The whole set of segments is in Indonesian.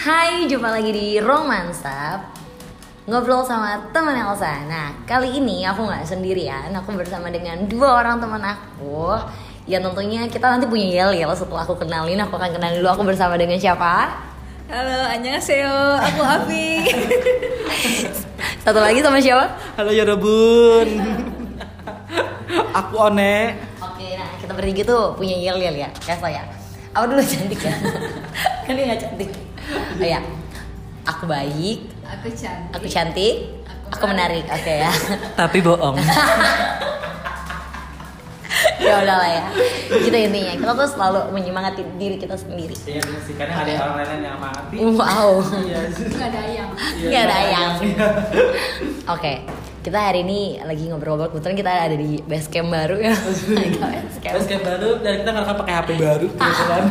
Hai, jumpa lagi di Romansap Ngobrol sama teman Elsa Nah, kali ini aku nggak sendirian Aku bersama dengan dua orang teman aku Ya tentunya kita nanti punya yel-yel Setelah aku kenalin, aku akan kenalin dulu Aku bersama dengan siapa? Halo, annyeonghaseyo. Aku Afi. Satu lagi sama siapa? Halo ya Rebun. Aku One. Oke, nah kita bertiga tuh punya yel-yel ya Kayak saya Apa dulu cantik ya? kan dia nggak cantik Oh ya Aku baik, Aku cantik. aku cantik, aku menarik, oke ya. Tapi bohong. ya udah lah ya. Gitu intinya. Kita tuh selalu menyemangati diri kita sendiri. Iya sih, kadang ada orang lain yang mati. wow. Iya. Gak ada yang. nggak ada yang. oke. Kita hari ini lagi ngobrol-ngobrol. Kebetulan kita ada di base camp baru ya. Base camp. Baru dan kita nggak pakai HP baru kebetulan.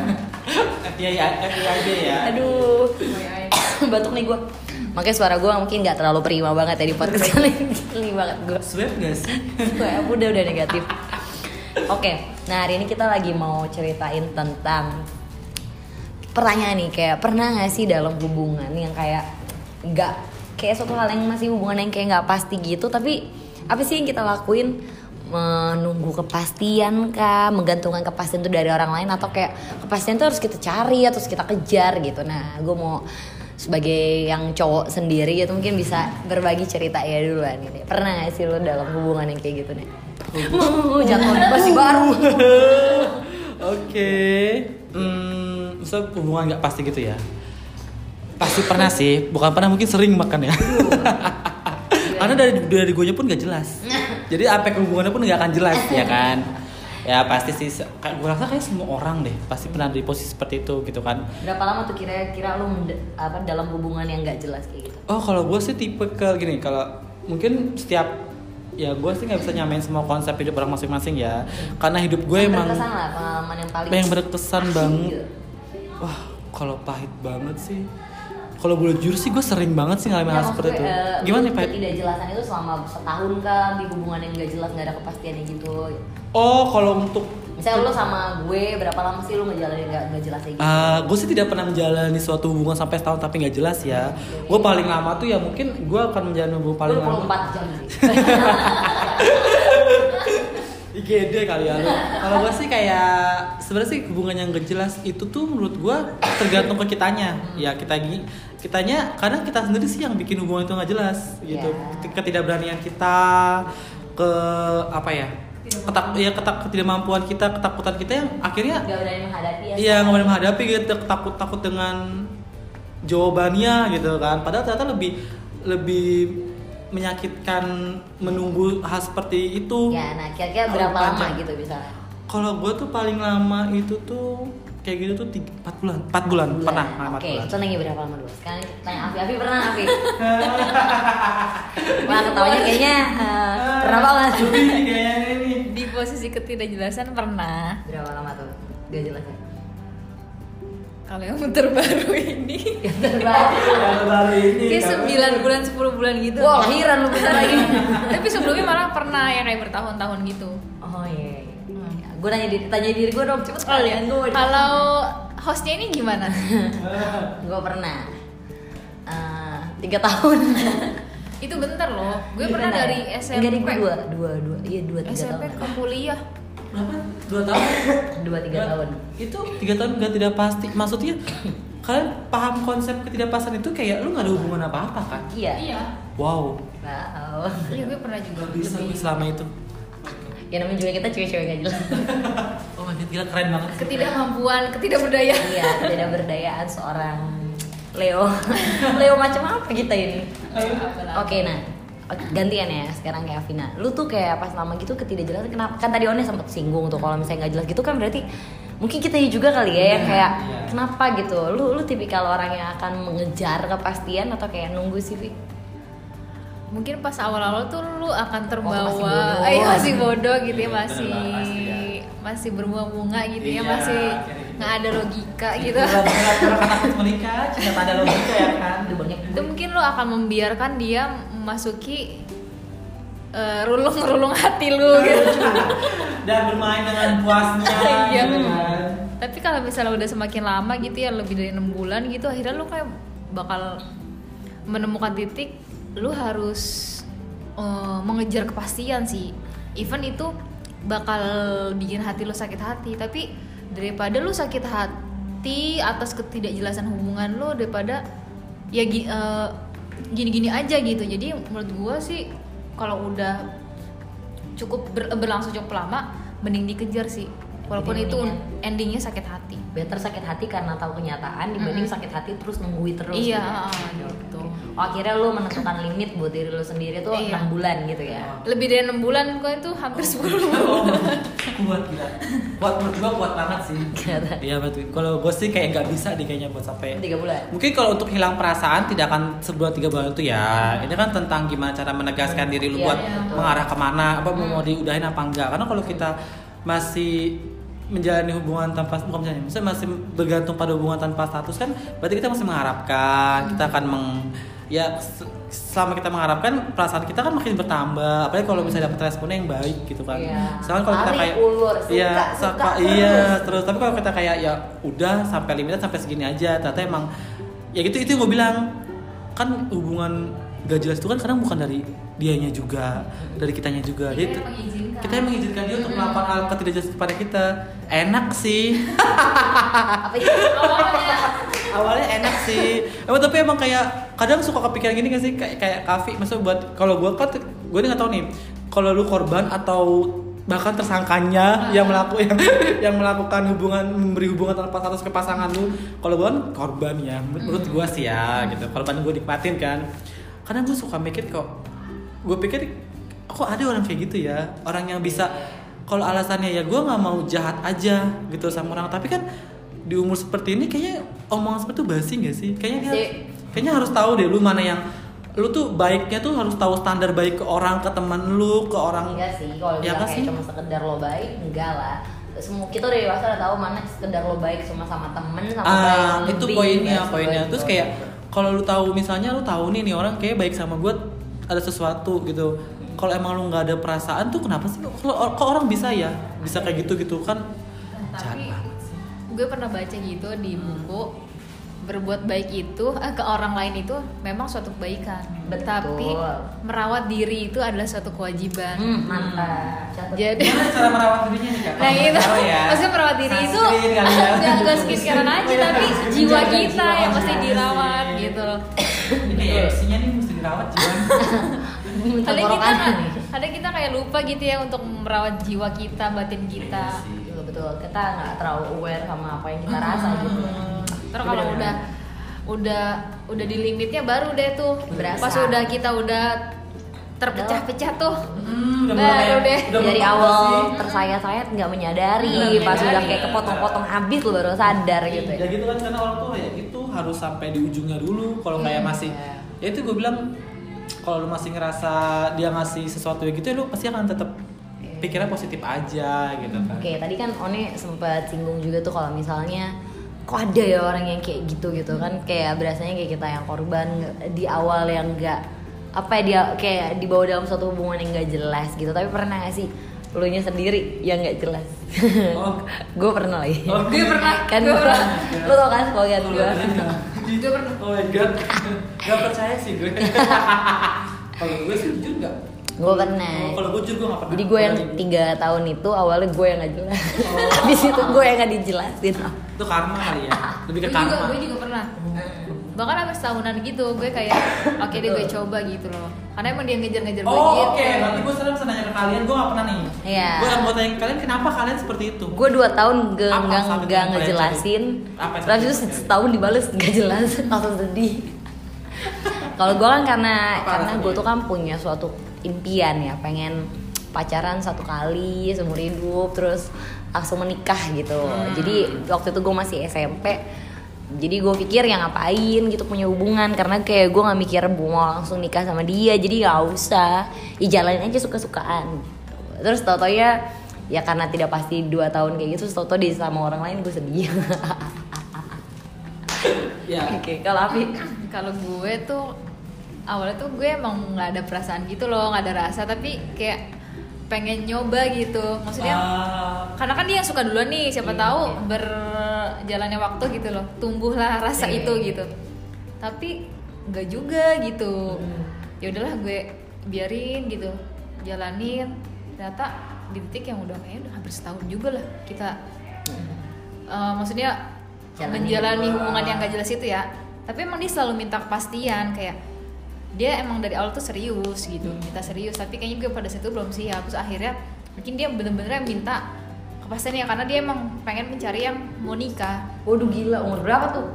FBI FIB ya. aduh. Batuk nih gue makanya suara gue mungkin nggak terlalu prima banget ya di podcast kali ini. Banget gue Swab gak sih? gue udah udah negatif. Oke nah hari ini kita lagi mau ceritain tentang pertanyaan nih kayak pernah nggak sih dalam hubungan yang kayak nggak kayak suatu hal yang masih hubungan yang kayak nggak pasti gitu tapi apa sih yang kita lakuin menunggu kepastian kah menggantungkan kepastian itu dari orang lain atau kayak kepastian itu harus kita cari atau harus kita kejar gitu nah gue mau sebagai yang cowok sendiri gitu mungkin bisa berbagi cerita ya duluan ini pernah gak sih lo dalam hubungan yang kayak gitu nih jatuh masih baru Oke. Hmm, so, hubungan nggak pasti gitu ya? Pasti pernah sih, bukan pernah mungkin sering makan ya. Karena dari dari gue pun nggak jelas. Jadi apa hubungannya pun nggak akan jelas ya kan? Ya pasti sih, kayak gue rasa kayak semua orang deh pasti pernah di posisi seperti itu gitu kan. berapa lama tuh kira-kira lo mende- apa dalam hubungan yang nggak jelas kayak gitu Oh kalau gue sih tipe ke gini, kalau mungkin setiap ya gue sih nggak bisa nyamain semua konsep hidup orang masing-masing ya. Karena hidup gue Yang emang berkesan lah pengalaman yang paling yang berkesan banget. gitu. Wah, kalau pahit banget sih. Kalau boleh jujur sih gue sering banget sih ngalamin Ya, hal seperti itu. eh, Gimana lu ya, Pahit? ketidakjelasan itu selama setahun kan di hubungan yang nggak jelas nggak ada kepastiannya gitu Oh, kalau untuk misalnya lo sama gue berapa lama sih lo ngejalanin nggak nggak jelas kayak gitu Ah, gue sih tidak pernah menjalani suatu hubungan sampai setahun tapi nggak jelas ya. Gue paling lama tuh ya mungkin gue akan menjalani hubungan paling lama. 24 jam sih IGD kali ya lu. Kalau gue sih kayak sebenarnya sih hubungan yang gak jelas itu tuh menurut gue tergantung ke kitanya. Ya kita gini, kitanya kadang kita sendiri sih yang bikin hubungan itu nggak jelas gitu. Ya. Ketidakberanian kita ke apa ya? Ketak, ya ketak ketidakmampuan kita, ketakutan kita yang akhirnya nggak berani menghadapi ya Iya nggak boleh menghadapi gitu takut takut dengan jawabannya gitu kan. Padahal ternyata lebih lebih menyakitkan menunggu hal seperti itu. ya nah kira-kira berapa lama gitu misalnya Kalau gue tuh paling lama itu tuh kayak gitu tuh tiga, 4 bulan, 4 bulan, pernah oke bulan. itu nanya berapa lama dulu sekarang kita tanya Afi Afi pernah Afi Wah ketawanya kayaknya eh, pernah banget Jadi kayaknya ini. Di posisi ketidakjelasan pernah. berapa lama tuh gak jelas ya Kalau yang terbaru ini. yang terbaru Yang baru ini. Kayak? 9 bulan, 10 bulan gitu. wah lahiran lu bentar lagi Tapi sebelumnya malah pernah ya kayak bertahun-tahun gitu. oh iya, iya. Gue nanya diri tanya diri gue dong cepet Oh iya. gue Kalau hostnya ini gimana? gue pernah Eh, tiga tahun Itu bentar loh. Gue Iya, pernah dari SMP. Enggak gue dua dua dua iya dua tiga SMP tahun ke kuliah. Berapa? Dua tahun? dua tiga tahun Itu tiga tahun gak tidak pasti. Maksudnya kalian paham konsep ketidakpastian itu kayak lu gak ada hubungan apa-apa kan? iya Iya. Wow. wow Iya gue pernah juga. Bisa Lebih selama itu. Ya namanya juga kita cewek-cewek gak jelas Oh my god, gila keren banget. ketidakmampuan, ketidakberdayaan. iya tidak berdayaan seorang Leo Leo macam apa kita ini oke nah gantian ya sekarang kayak Avina lu tuh kayak pas lama gitu ketidakjelasan kenapa kan tadi One sempat singgung tuh kalau misalnya nggak jelas gitu kan berarti mungkin kita juga kali ya yang Iya, kayak iya. kenapa gitu lu lu tipikal orang yang akan mengejar kepastian atau kayak nunggu sih Vi? Mungkin pas awal-awal tuh lu akan terbawa masih bodoh. eh masih bodoh gitu ya Iya, masih pasti ya. masih berbunga-bunga gitu ya Iya, masih nggak ada logika gitu menikah, cinta ada logika ya kan. Itu mungkin lu akan membiarkan dia memasuki eh, relung-relung hati lu gitu dan bermain dengan puasnya Iya. gitu kan tapi kalau misalnya udah semakin lama gitu ya lebih dari enam bulan gitu akhirnya lu kayak bakal menemukan titik lu harus eh, mengejar kepastian sih. Even itu bakal bikin hati lu sakit hati tapi daripada lu sakit hati atas ketidakjelasan hubungan lu daripada ya eh, gini-gini aja gitu. Jadi menurut gua sih kalau udah cukup ber- berlangsung cukup lama mending dikejar sih walaupun Jadi itu mendingan- endingnya sakit hati better sakit hati karena tahu kenyataan dibanding Mm-mm. sakit hati terus nungguin terus iya gitu. gitu Oh, akhirnya lu menentukan limit buat diri lu sendiri tuh Iya. 6 bulan gitu ya. lebih dari enam bulan gua itu hampir 10 Oh, kuat gila kuat menurut gua kuat banget sih iya betul kalau gue sih kayak nggak bisa deh kayaknya buat sampai 3 bulan. Mungkin kalau untuk hilang perasaan tidak akan sebulan tiga bulan itu ya. Ini kan tentang gimana cara menegaskan diri lu Iya, buat iya, mengarah ke mana, apa Hmm. mau diudahin apa enggak. Karena kalau kita masih menjalani hubungan tanpa bukan menjalani, maksudnya masih bergantung pada hubungan tanpa status kan berarti kita masih mengharapkan, kita akan meng ya se- selama kita mengharapkan perasaan kita kan makin bertambah apalagi kalau misalnya dapat responnya yang baik gitu kan Iya. Sedangkan kalau kita kayak ulur, suka, iya suka suka, terus. iya terus tapi kalau kita kayak ya udah sampai limitnya sampai segini aja ternyata emang ya gitu itu yang gue bilang kan hubungan gak jelas itu kan kadang bukan dari dianya juga dari kitanya juga. Kita Jadi yang mengizinkan. kita yang mengizinkan dia untuk melakukan hal ketidakjelasan kepada kita. Enak sih. Apa itu? awalnya. Awalnya enak sih. Emang tapi emang kayak kadang suka kepikiran gini gak sih? Kayak kayak kafe maksudnya buat kalau gue kan gue nggak tahu nih kalau lu korban atau bahkan tersangkanya yang melakukan yang, yang melakukan hubungan memberi hubungan tanpa status ke pasangan lu kalau gue kan korban ya. Menurut gue sih ya gitu. Korban gue nikmatin kan kadang gue suka mikir kok gue pikir kok ada orang kayak gitu ya orang yang bisa kalau alasannya ya gue nggak mau jahat aja gitu sama orang tapi kan di umur seperti ini kayaknya omongan seperti itu basi gak sih kayaknya dia- Basi. kayaknya harus tahu deh lu mana yang lu tuh baiknya tuh harus tahu standar baik ke orang ke teman lu ke orang Enggak sih, kalau Ya kayak sih? cuma sekedar lo baik, enggak lah. Semua kita udah dewasa udah tahu mana sekedar lo baik cuma sama temen sama ah baik itu poinnya poinnya gitu. terus kayak kalau lu tahu misalnya lu tahu nih nih orang kayak baik sama gue ada sesuatu gitu. Kalau emang lu nggak ada perasaan tuh kenapa sih? Kok, kok orang bisa ya? Bisa kayak gitu gitu kan? Tapi gue pernah baca gitu di buku berbuat baik itu eh, ke orang lain itu memang suatu kebaikan Betul. tapi merawat diri itu adalah suatu kewajiban Hmm, mantap. Catat. jadi Gimana cara merawat dirinya nih kak? nah itu ya. maksudnya merawat diri itu Sunscreen kali ya. nggak nggak skincarean aja tapi jiwa kita jiwa yang mesti kita dirawat sih. gitu loh Ini nih mesti dirawat jiwa. Kadang kita kadang kita kayak lupa gitu ya untuk merawat jiwa kita batin kita Betul, betul. Kita nggak terlalu aware sama apa yang kita rasa gitu. Terus kalau udah udah udah di limitnya baru deh tuh. Berasa. Pas udah kita udah terpecah-pecah tuh. Hmm, udah Baru mulai- deh. udah dari awal tersayat-sayat nggak menyadari, pas udah kayak kepotong-potong habis lu baru sadar gitu Ya ya. gitu kan karena orang tua ya itu harus sampai di ujungnya dulu. Kalau kayak masih iya. ya itu gue bilang kalau lu masih ngerasa dia ngasih sesuatu ya gitu ya lu pasti akan tetap pikirnya positif aja gitu kan. Oke, tadi kan One sempat singgung juga tuh kalau misalnya kok ada ya orang yang kayak gitu gitu kan kayak berasanya kayak kita yang korban di awal yang enggak apa ya dia kayak dibawa dalam suatu hubungan yang enggak jelas gitu tapi pernah gak sih lu nya sendiri yang nggak jelas Oh. gue pernah lagi Oh, Gue pernah, kan gue pernah. lu tau kan sebagian gue Gue pernah. Oh my god, gak percaya sih gue. kalau gue sih jujur gak. Gue pernah Kalau gue jujur gue gak pernah. jadi gue yang tiga tahun itu awalnya gue yang nggak jelas habis itu gue yang nggak dijelasin itu karma kali ya. Lebih ke Gue juga, karma. gue juga pernah. Bahkan hampir setahunan gitu, gue kayak oke deh gue coba gitu loh. Karena emang dia ngejar-ngejar gue Oh gitu. oke, berarti gue sekarang bisa nanya ke kalian, gue gak pernah nih Iya. Gue yang mau tanya ke kalian, kenapa kalian seperti itu? gue dua tahun gak Apa nggak dengan ngejelasin Apa terus itu setahun dibales nggak jelas langsung sedih kalau gue kan karena Apa karena gue tuh kan punya suatu impian ya pengen pacaran satu kali seumur hidup terus langsung menikah gitu. Hmm. jadi waktu itu gue masih SMP jadi gue pikir ya ngapain gitu punya hubungan karena kayak gue nggak mikir mau langsung nikah sama dia? Jadi nggak usah ya jalanin aja suka-sukaan gitu. terus tau ya ya karena tidak pasti dua tahun kayak gitu terus tau di sama orang lain gue sedih. Ya, oke. Kalau Afi Kalau gue tuh awalnya tuh gue emang nggak ada perasaan gitu loh, nggak ada rasa tapi kayak pengen nyoba gitu maksudnya Ah, karena kan dia yang suka duluan nih siapa Iya, tahu iya. berjalannya waktu gitu loh tumbuhlah rasa Iya, itu iya. gitu tapi nggak juga gitu Hmm. ya udahlah gue biarin gitu jalanin ternyata di titik yang udah kayaknya udah hampir setahun juga lah kita eh, maksudnya Jalanin menjalani hubungan. hubungan yang gak jelas itu ya tapi emang dia selalu minta kepastian kayak dia emang dari awal tuh serius gitu minta serius tapi kayaknya gue pada saat itu belum siap. Terus akhirnya mungkin dia bener-bener minta kepastian ya karena dia emang pengen mencari yang mau nikah. Waduh gila, umur berapa tuh?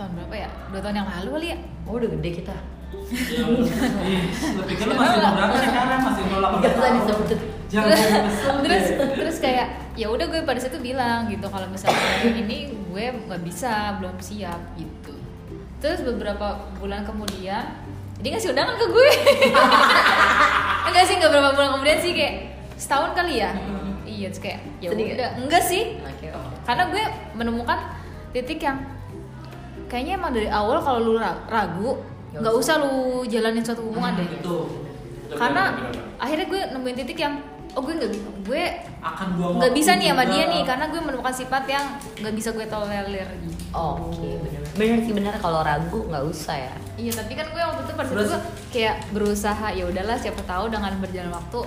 tahun berapa ya? Dua tahun yang lalu kali ya? Oh udah gede kita. Ya, ih, lu pikir lu masih umur berapa sekarang? Masih 08 Gak usah tahun. disebut Jangan terus kesel terus, kayak ya udah gue pada saat itu bilang gitu kalau misalnya ini gue nggak bisa belum siap gitu terus beberapa bulan kemudian dia ngasih undangan ke gue. Enggak sih nggak beberapa bulan kemudian sih kayak setahun kali ya? Iya terus kayak ya udah. enggak sih. Oke, oke. karena gue menemukan titik yang kayaknya emang dari awal kalau lu ra- ragu Nggak nggak usah lu jalanin suatu hubungan deh. Itu. karena akhirnya gue nemuin titik yang oh gue nggak gue akan gua nggak bisa nih sama dia nih karena gue menemukan sifat yang nggak bisa gue tolerir gitu. Oke, bener Bener sih bener. Kalau ragu nggak usah ya. Iya tapi kan gue waktu itu pada itu gue kayak berusaha ya udahlah siapa tahu dengan berjalan waktu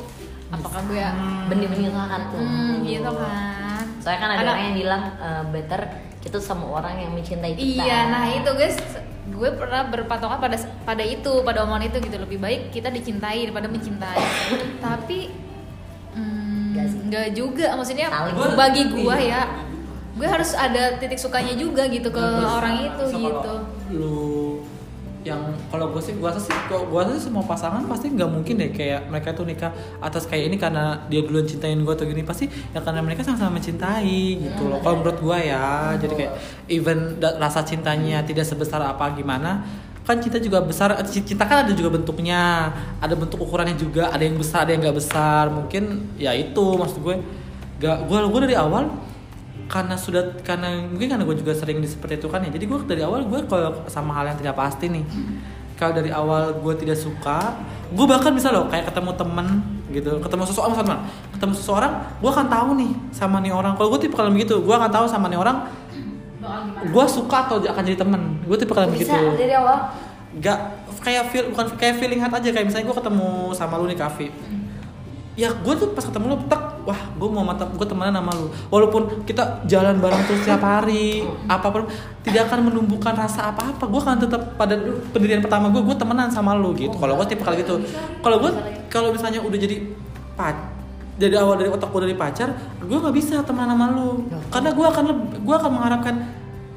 apakah gue ya Benih-benih akan tuh. Hmm, gitu kan. Soalnya kan ada Karena- orang yang bilang eh, better kita sama orang yang mencintai kita. Iya nah itu guys gue pernah berpatokan pada pada itu pada omongan itu gitu. Lebih baik kita dicintai daripada mencintai. Tapi hmm, Nggak nggak juga. Maksudnya Saling. Bagi gue iya. ya gue harus ada titik sukanya juga gitu ke orang itu gitu. lu yang kalau gue sih gue rasa sih kok gue rasa sih semua pasangan pasti nggak mungkin deh kayak mereka tuh nikah atas kayak ini karena dia duluan cintain gue atau gini. Pasti ya karena mereka sama-sama mencintai gitu loh. Kalau menurut gue ya jadi kayak even rasa cintanya tidak sebesar apa gimana kan cinta juga besar eh, cinta kan ada juga bentuknya ada bentuk ukurannya juga ada yang besar ada yang nggak besar. Mungkin ya itu maksud gue. Gak gue gue dari awal karena sudah karena mungkin karena gue juga sering di seperti itu kan ya. Jadi gue dari awal gue kalau sama hal yang tidak pasti nih kalau dari awal gue tidak suka gue bahkan bisa loh kayak ketemu temen gitu ketemu seseorang sama ketemu seseorang gue akan tahu nih sama nih orang. Kalau gue tipe kalian begitu gue akan tahu sama nih orang gue suka atau akan jadi temen. Gue tipe bisa begitu. Dari awal? Gak kayak feel bukan kayak feeling hat aja. Kayak misalnya gue ketemu sama lu nih kafe ya gue tuh pas ketemu lu tek wah gue mau mata gue temenan sama lu. Walaupun kita jalan bareng terus tiap hari apa pun tidak akan menumbuhkan rasa apa apa gue akan tetap pada pendirian pertama gue gue temenan sama lu gitu. Kalau gue tipe kali gitu. Kalau gue kalau misalnya udah jadi pac dari awal dari otak gue dari pacar gue nggak bisa temenan sama lu. Karena gue akan gue akan mengharapkan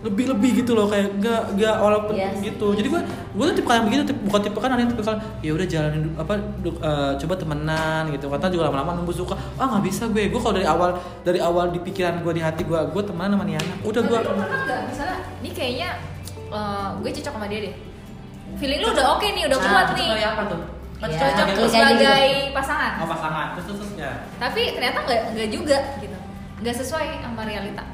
lebih lebih gitu loh kayak gak gak walaupun Yes. gitu. Jadi gue gue tuh tipe yang begitu tipe, bukan tipe kan ada yang tipe kalau ya udah jalanin dulu, apa du- eh, coba temenan gitu. Kata juga lama-lama nunggu suka ah nggak bisa gue. Gue kalau dari awal dari awal di pikiran gue di hati gue gue temenan sama nih anak udah gue pernah nggak? Misalnya ini kayaknya eh, gue cocok sama dia deh. Feeling lu udah oke nih udah Nah, kuat nih. kayak apa tuh? Ya, cocok tuh sebagai gitu. pasangan? Oh pasangan. Terus terus terus ya tapi ternyata nggak nggak juga gitu. Nggak sesuai sama realita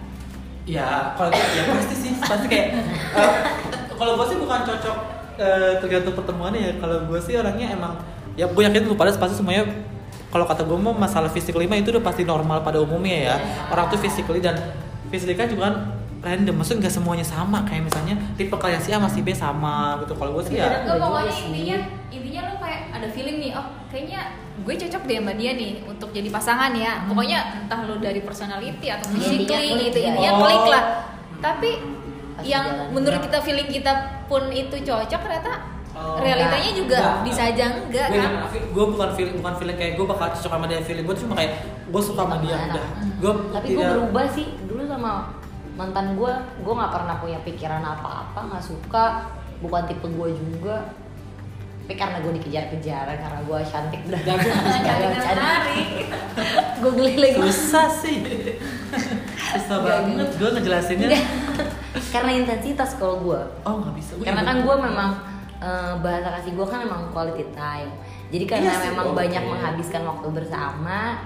ya kalau ya pasti sih pasti kayak eh, kalau gue sih bukan cocok eh, tergantung pertemuannya ya. Kalau gue sih orangnya emang ya gue yakin lu pada pasti semuanya kalau kata gue mah masalah fisik lima itu udah pasti normal pada umumnya ya. Orang tuh physically dan physically kan juga kan random maksudnya nggak semuanya sama. Kayak misalnya tipe kalian si A masih B sama gitu. Kalau gue sih ya pokoknya sih. intinya intinya lo kayak ada feeling nih oh kayaknya gue cocok deh sama dia nih untuk jadi pasangan ya. Pokoknya entah lo dari personality atau Intinya physically klik gitu ya. intinya Oh. klik lah. Tapi Pas yang jalan. menurut kita feeling kita pun itu cocok ternyata Oh, realitanya enggak. juga Enggak, bisa aja enggak gue kan? gue bukan feeling bukan feeling kayak gue bakal cocok sama dia. Feeling gue tuh cuma kayak gue suka sama dia udah. gue tapi gue berubah sih. Dulu sama mantan gue gue nggak pernah punya pikiran apa-apa nggak suka. Bukan tipe gue juga tapi karena gue dikejar-kejar karena gue cantik dan Cantik dan menarik. gue geli lagi susah sih. Susah banget. gitu. gue ngejelasinnya. Karena intensitas kalau gue oh nggak bisa. Gua karena kan gue memang eh, bahasa kasih gue kan memang quality time. Jadi karena Iya sih, memang oke. banyak menghabiskan waktu bersama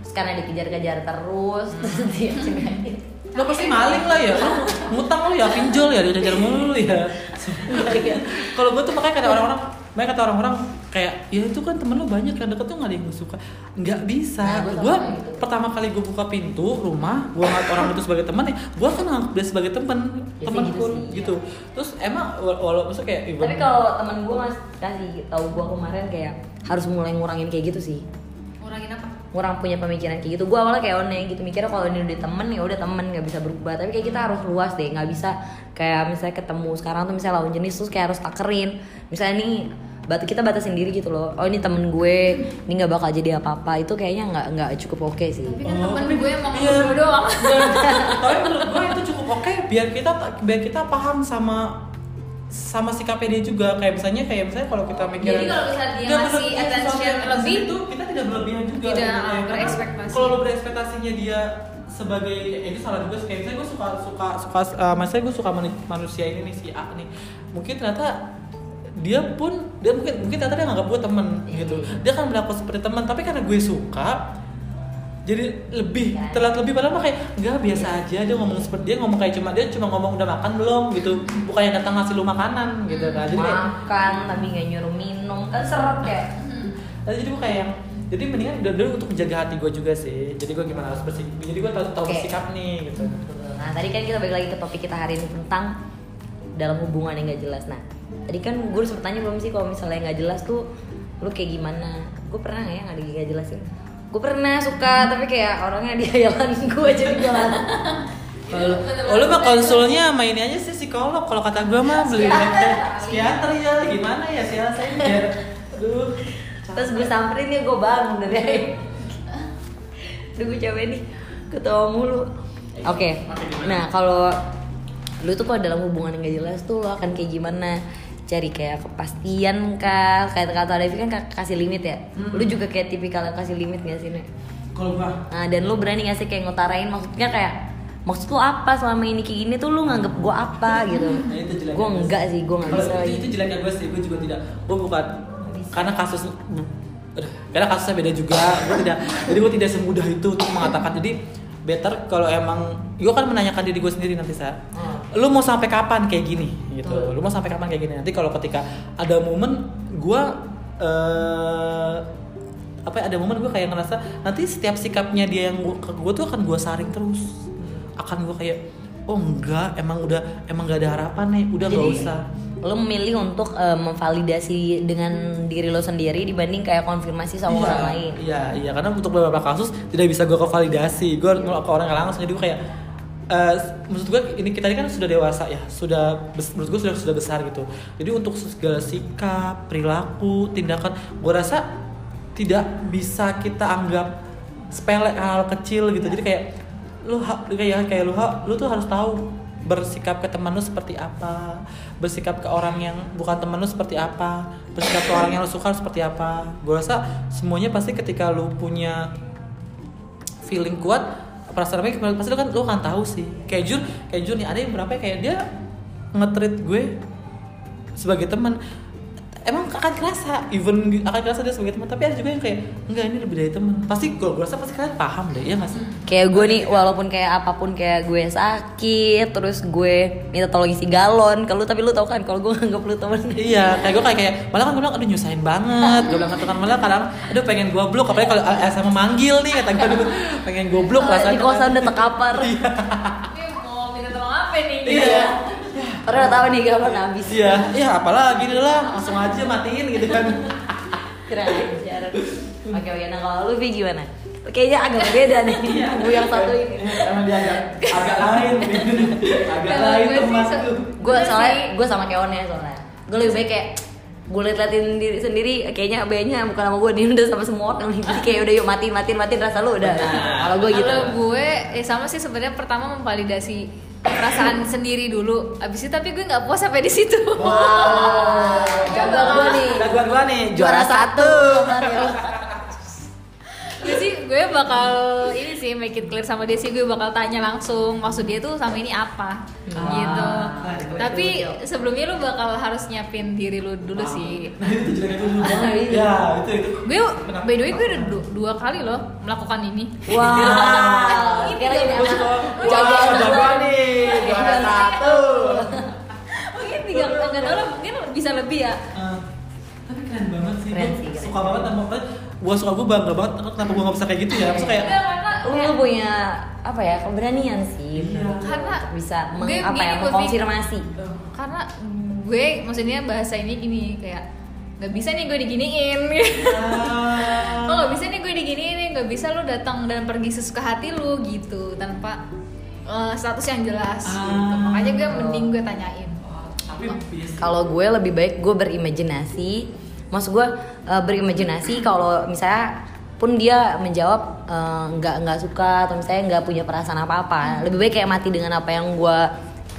terus karena dikejar-kejar terus terus dia cengengin. lo pasti maling lah ya. Lo ngutang lo ya pinjol ya dijajar mulu ya. Iya. kalau gue tuh makanya kadang orang-orang Banyak kata orang-orang kayak ya itu kan temen lo banyak yang deket tuh gak ada yang suka nggak bisa Nah, gue gitu. pertama kali gue buka pintu rumah gue ngeliat orang itu sebagai teman ya gue kan nganggap dia sebagai teman Ya temanku gitu sih, gitu terus emang wala- walau maksudnya kayak even- Tapi kalau teman gue mas kasih tahu gue kemarin kayak harus mulai ngurangin kayak gitu sih. Ngurangin apa Ngurang punya pemikiran kayak gitu. Gue awalnya kayak one gitu mikirnya kalau ini udah temen ya udah temen nggak bisa berubah. Tapi kayak kita harus luas deh, nggak bisa kayak misalnya ketemu sekarang tuh misalnya lawan jenis terus kayak harus takerin. Misalnya nih bat kita batasin diri gitu loh. Oh ini temen gue, ini nggak bakal jadi apa-apa. Itu kayaknya nggak nggak cukup oke sih. tapi kan Oh, temen tapi- gue emang iya. doang tapi menurut gue itu cukup oke biar kita biar kita paham sama sama sikapnya dia juga. Kayak misalnya kayak misalnya kalau kita mikir Jadi kalau misalnya dia Nggak, ngasih menurut- attention lebih, itu kita tidak berlebihan juga tidak, gitu, ah, kayak, karena berekspektasi. kalau lo berekspektasinya dia sebagai ya ini salah juga kayak misalnya gue suka suka suka uh, maksudnya gue suka manu- manusia ini nih si A nih. Mungkin ternyata dia pun dia mungkin mungkin ternyata dia nganggap gue temen gitu. Dia kan berlaku seperti teman tapi karena gue suka jadi lebih Ya. terlihat lebih padahal mah kayak nggak biasa aja dia ngomong seperti dia ngomong kayak cuma dia cuma ngomong udah makan belum gitu bukannya datang ngasih lu makanan gitu kan jadi kayak Makan tapi nggak nyuruh minum kan seret ya. Jadi gue kayak yang jadi mendingan udah dulu untuk menjaga hati gue juga sih jadi gue gimana harus bersik jadi gue tahu tahu bersikap nih gitu Nah tadi kan kita balik lagi ke topik kita hari ini tentang dalam hubungan yang gak jelas. Nah tadi kan gue sempet tanya belum sih kalau misalnya nggak jelas tuh lu kayak gimana? Gue pernah ya nggak nggak jelasin? Gue pernah suka tapi kayak orangnya dia gue jadi jalan. oh, lu mah konsulnya sama ini aja sih psikolog kalau kata gue mah beli psikiater ya gimana ya sih saya biar aduh Terus gue samperin dia gue bangun dari Aduh gue capek nih ketawa mulu. Oke, nah kalau lu tuh kalau dalam hubungan yang gak jelas tuh lu akan kayak gimana? Cari kayak kepastian kah? Kayak kata Devi kan ka- kasih limit ya. Lu juga kayak tipikal yang kasih limit gak sih nih? kalau gue Nah dan lu berani gak sih kayak ngutarain maksudnya kayak maksud lu apa selama ini kayak gini tuh lu nganggep gue apa gitu? Nah, itu jeleknya gue gue enggak sih, gue nggak bisa itu, itu jeleknya gue sih gue juga tidak gue bukan karena kasus karena kasusnya beda juga gue tidak jadi gue tidak semudah itu untuk mengatakan jadi better kalau emang gue kan menanyakan diri gue sendiri nanti sa Hmm. Lu mau sampai kapan kayak gini gitu Hmm. lu mau sampai kapan kayak gini nanti kalau ketika ada momen gue eh apa ya, ada momen gue kayak ngerasa nanti setiap sikapnya dia yang gua- ke gue tuh akan gue saring terus akan gue kayak oh enggak emang udah emang gak ada harapan nih udah nggak Jadi, usah lo memilih untuk eh, memvalidasi dengan diri lo sendiri dibanding kayak konfirmasi sama iya, orang lain. Iya, iya karena untuk beberapa kasus tidak bisa gue kevalidasi. Gue Iya. ke orang yang langsung jadi gue kayak eh maksud gue ini kita ini kan sudah dewasa ya, sudah menurut gue sudah sudah besar gitu. Jadi untuk segala sikap, perilaku, tindakan, gue rasa tidak bisa kita anggap sepele hal kecil gitu. Jadi kayak lu kayak kayak lu lu tuh harus tahu bersikap ke teman lu seperti apa, bersikap ke orang yang bukan teman lu seperti apa, bersikap ke orang yang lu suka seperti apa. Gue rasa semuanya pasti ketika lu punya feeling kuat, perasaan baik pasti lu kan lu kan tahu sih. Kayak Jun, kayak Jun nih ada yang berapa ya, kayak dia nge-treat gue sebagai teman emang akan kerasa even akan kerasa dia sebagai teman tapi ada juga yang kayak enggak ini lebih dari teman pasti gue gue rasa pasti kalian paham deh ya nggak sih Kayak gue nih walaupun kayak apa pun kayak gue sakit terus gue minta tolong isi galon ke lu tapi lu tau kan kalau gue nganggap lu temen Iya, kayak gue kayak, kayak malah kan gue bilang aduh nyusahin banget. Gue bilang kan malah kadang aduh pengen gue blok apalagi kalau Elsa memanggil nih kata gue pengen gue blok rasanya. di kosan udah terkapar Ini mau minta tolong apa nih? Iya. Padahal udah tahu nih galon habis. Iya, iya apalagi nih lah langsung aja matiin gitu kan. keren aja oke oke nah kalau lu Vi gimana? Kayaknya agak beda nih gue yang satu ini. Emang dia agak agak lain, agak lain teman tuh. gue soalnya gue sama Keonnya soalnya. Gue lebih baik kayak gue liat-liatin diri sendiri kayaknya B-nya bukan sama gue nih udah sama semua orang nih. Jadi kayak udah yuk matiin matiin matiin rasa lu udah. Kalau gue gitu. Kalau gue, eh sama sih sebenarnya pertama memvalidasi perasaan sendiri dulu. Abis itu tapi gue nggak puas sampai di situ. wow jagoan gue nih Jagoan gue nih juara satu Mario. gue sih bakal ini sih make it clear sama dia sih gue bakal tanya langsung maksud dia tuh sama ini apa gitu. Tapi sebelumnya lu bakal harus nyiapin diri lu dulu sih. Nah itu gue dulu. Ah, iya. Ya itu itu. Gue by the way gue udah du- dua kali loh melakukan ini. wow kira ini anak Jagoan jagoan nih juara satu. Mungkin tiga nggak tahu lah mungkin bisa lebih ya. Eh, suka banget sama gue suka gue bangga banget kenapa gue gak bisa kayak gitu ya maksudnya kayak lu punya apa ya keberanian sih Iya. Karena untuk bisa meng, gue apa ya mengkonfirmasi karena gue maksudnya bahasa ini gini kayak nggak bisa nih gue diginiin Ah. oh nggak bisa nih gue diginiin nggak bisa lu datang dan pergi sesuka hati lu gitu tanpa eh, status yang jelas gitu. Ah. makanya gue mending gue tanyain kalau gue lebih baik gue berimajinasi maksud gue eh, berimajinasi kalau misalnya pun dia menjawab eh, nggak nggak suka atau misalnya nggak punya perasaan apa apa lebih baik kayak mati dengan apa yang gue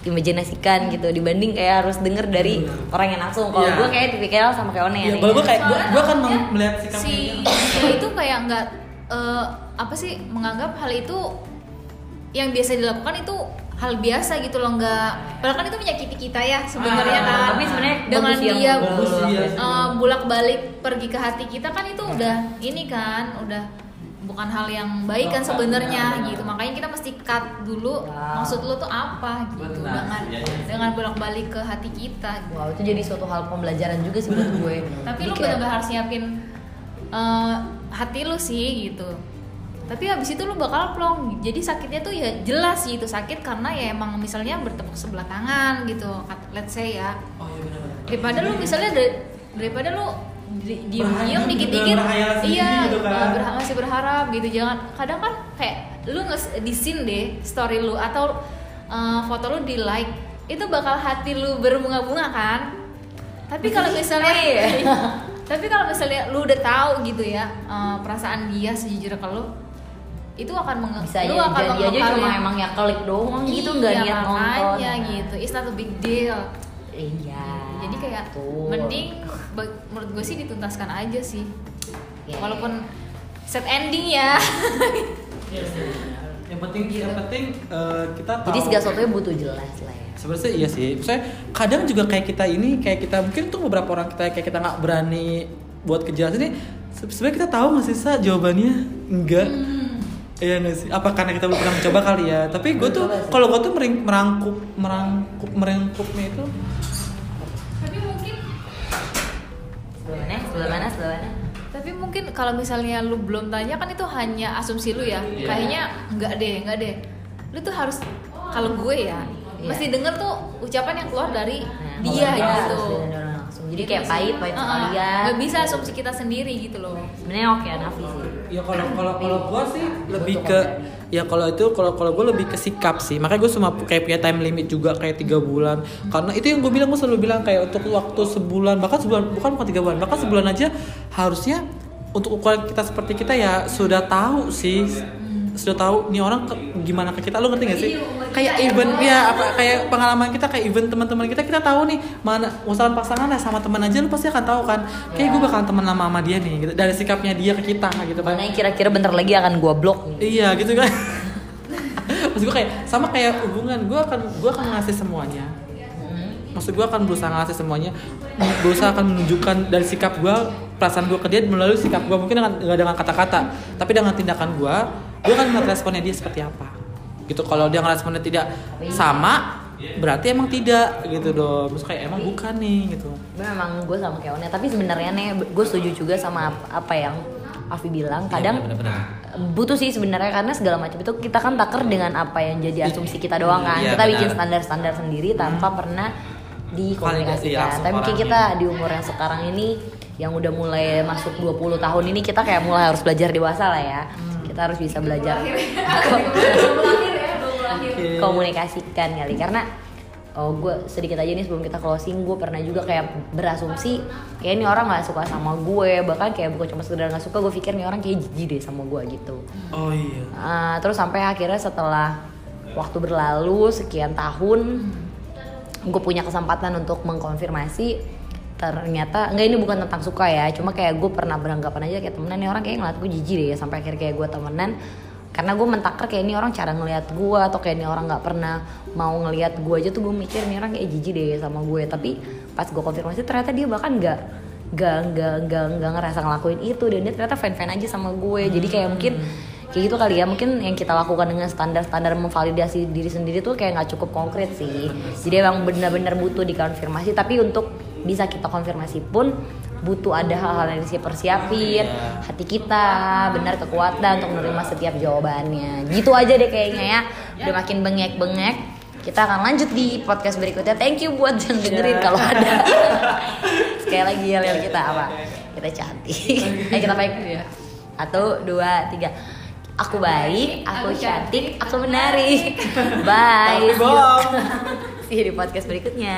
imajinasikan gitu dibanding kayak harus denger dari orang yang langsung kalau Iya. gue kayak tipikal sama kayak One Iya, nih. kalau gue kayak gue gue kan takutnya melihat si dia. itu kayak nggak eh, apa sih menganggap hal itu yang biasa dilakukan itu hal biasa gitu loh nggak padahal kan itu menyakiti kita ya sebenarnya Ah, kan tapi sebenarnya dengan dia bagus, iya. bulak balik pergi ke hati kita kan itu udah ini kan udah bukan hal yang baik kan sebenarnya gitu makanya kita mesti cut dulu Ya. maksud lu tuh apa gitu Benar, dengan iya, iya. dengan bolak balik ke hati kita gitu. Wow itu jadi suatu hal pembelajaran juga sih buat gue. tapi Jadi lu benar-benar harus nyiapin eh, hati lu sih gitu tapi habis itu lu bakal plong. Jadi sakitnya tuh ya jelas sih itu sakit karena ya emang misalnya bertepuk sebelah tangan gitu let's say ya. Oh iya benar-benar. Daripada lu misalnya da- daripada lu di- diem diem dikit dikit iya gitu kan. berha- masih berharap gitu. Jangan kadang kan kayak lu nge di scene deh story lu atau eh, foto lu di like itu bakal hati lu berbunga-bunga kan. Tapi kalau misalnya iya. tapi kalau misalnya lu udah tahu gitu ya eh, perasaan dia sejujur ke lu itu akan menge bisa lu aja akan jadi aja cuma ya. emang ya klik doang gitu nggak Iya, niat nonton. makanya gitu it's not a big deal Iya. jadi kayak betul. mending menurut gue sih dituntaskan aja sih Iya, walaupun set ending ya Iya yang penting yang penting eh, kita tahu Jadi segala sesuatunya butuh jelas lah ya. sebenarnya iya sih saya kadang juga kayak kita ini kayak kita mungkin tuh beberapa orang kita kayak kita nggak berani buat kejelasan ini se- sebenarnya kita tahu nggak sih sa jawabannya enggak Iya nggak sih? Apa karena kita belum pernah mencoba kali ya? Tapi gue tuh, kalau gue tuh mering- merangkup, merangkup, merangkupnya itu tapi mungkin Sebelah mana? Sebelah mana? Sebelah mana? tapi mungkin kalau misalnya lu belum tanya kan itu hanya asumsi lu ya Iya. kayaknya enggak deh enggak deh lu tuh harus kalau gue ya Iya. mesti denger tuh ucapan yang keluar dari Nah, dia gitu. Jadi kayak pahit, pahit sekalian. nggak bisa asumsi kita sendiri gitu loh Sebenarnya oke Nafi sih. Ya kalau kalau kalau gue sih lebih Butuh ke ya kalau itu kalau kalau gue lebih ke sikap sih. Makanya gue cuma kayak punya time limit juga kayak tiga bulan. Karena itu yang gue bilang gue selalu bilang kayak untuk waktu sebulan bahkan sebulan bukan bukan tiga bulan bahkan sebulan aja harusnya untuk ukuran kita seperti kita ya sudah tahu sih sudah tahu nih orang ke- gimana ke kita. Lu ngerti gak sih? Kayak event ya apa kayak pengalaman kita kayak event teman-teman kita kita tahu nih mana usaha pasangan lah sama teman aja lu pasti akan tahu kan. Kayak gue bakalan teman lama sama dia nih gitu. Dari sikapnya dia ke kita gitu kan. Mana yang kira-kira bentar lagi akan gua blok. Nih. Iya gitu kan. Maksud gue kayak sama kayak hubungan. Gue akan gue akan ngasih semuanya. Maksud gue akan berusaha ngasih semuanya, berusaha akan menunjukkan dari sikap gue, perasaan gue ke dia melalui sikap gue mungkin dengan nggak dengan kata-kata, tapi dengan tindakan gue, gue akan melihat responnya dia seperti apa. Gitu kalau dia ngeresponnya tidak sama, berarti emang tidak gitu dong. Maksud kayak emang bukan nih gitu. Memang gue sama kayak One, tapi sebenarnya nih gue setuju juga sama ap- apa yang Afi bilang. Kadang Iya, bener-bener. butuh sih sebenarnya karena segala macam itu kita kan taker dengan apa yang jadi asumsi kita doang kan. Iya, kita bikin benar. standar-standar sendiri tanpa pernah Validasi dikomunikasikan. Tapi mungkin kita di umur yang sekarang ini yang udah mulai masuk 20 tahun ini kita kayak mulai harus belajar dewasa lah ya. Kita harus bisa belajar. Oke. komunikasikan kali karena oh gue sedikit aja nih sebelum kita closing gue pernah juga kayak berasumsi kayak ini orang nggak suka sama gue bahkan kayak bukan cuma sekedar nggak suka gue pikir nih orang kayak jijik deh sama gue gitu. Oh iya. Ah, terus sampai akhirnya setelah waktu berlalu sekian tahun gue punya kesempatan untuk mengkonfirmasi ternyata enggak ini bukan tentang suka ya cuma kayak gue pernah beranggapan aja kayak temenan nih orang kayak ngeliat gue jijik deh sampai akhirnya kayak gue temenan karena gue mentaker kayak ini orang cara ngelihat gue atau kayak ini orang nggak pernah mau ngelihat gue aja tuh gue mikir ini orang kayak jijik deh sama gue. Tapi pas gue konfirmasi ternyata dia bahkan nggak nggak nggak nggak nggak ngerasa ngelakuin itu dan dia ternyata fan fan aja sama gue. Jadi kayak mungkin kayak gitu kali ya mungkin yang kita lakukan dengan standar-standar memvalidasi diri sendiri tuh kayak nggak cukup konkret sih. Jadi emang benar-benar butuh dikonfirmasi tapi untuk bisa kita konfirmasi pun butuh ada hal-hal yang harus persiapin Iya. hati kita benar kekuatan untuk menerima setiap jawabannya. Gitu aja deh kayaknya ya. Udah makin bengek-bengek. Kita akan lanjut di podcast berikutnya. Thank you buat yang dengerin kalau ada. Sekali lagi yel kita apa? Kita cantik. Ayo kita baik. Iya. satu dua tiga. Aku baik aku cantik aku menarik. bye see you. di podcast berikutnya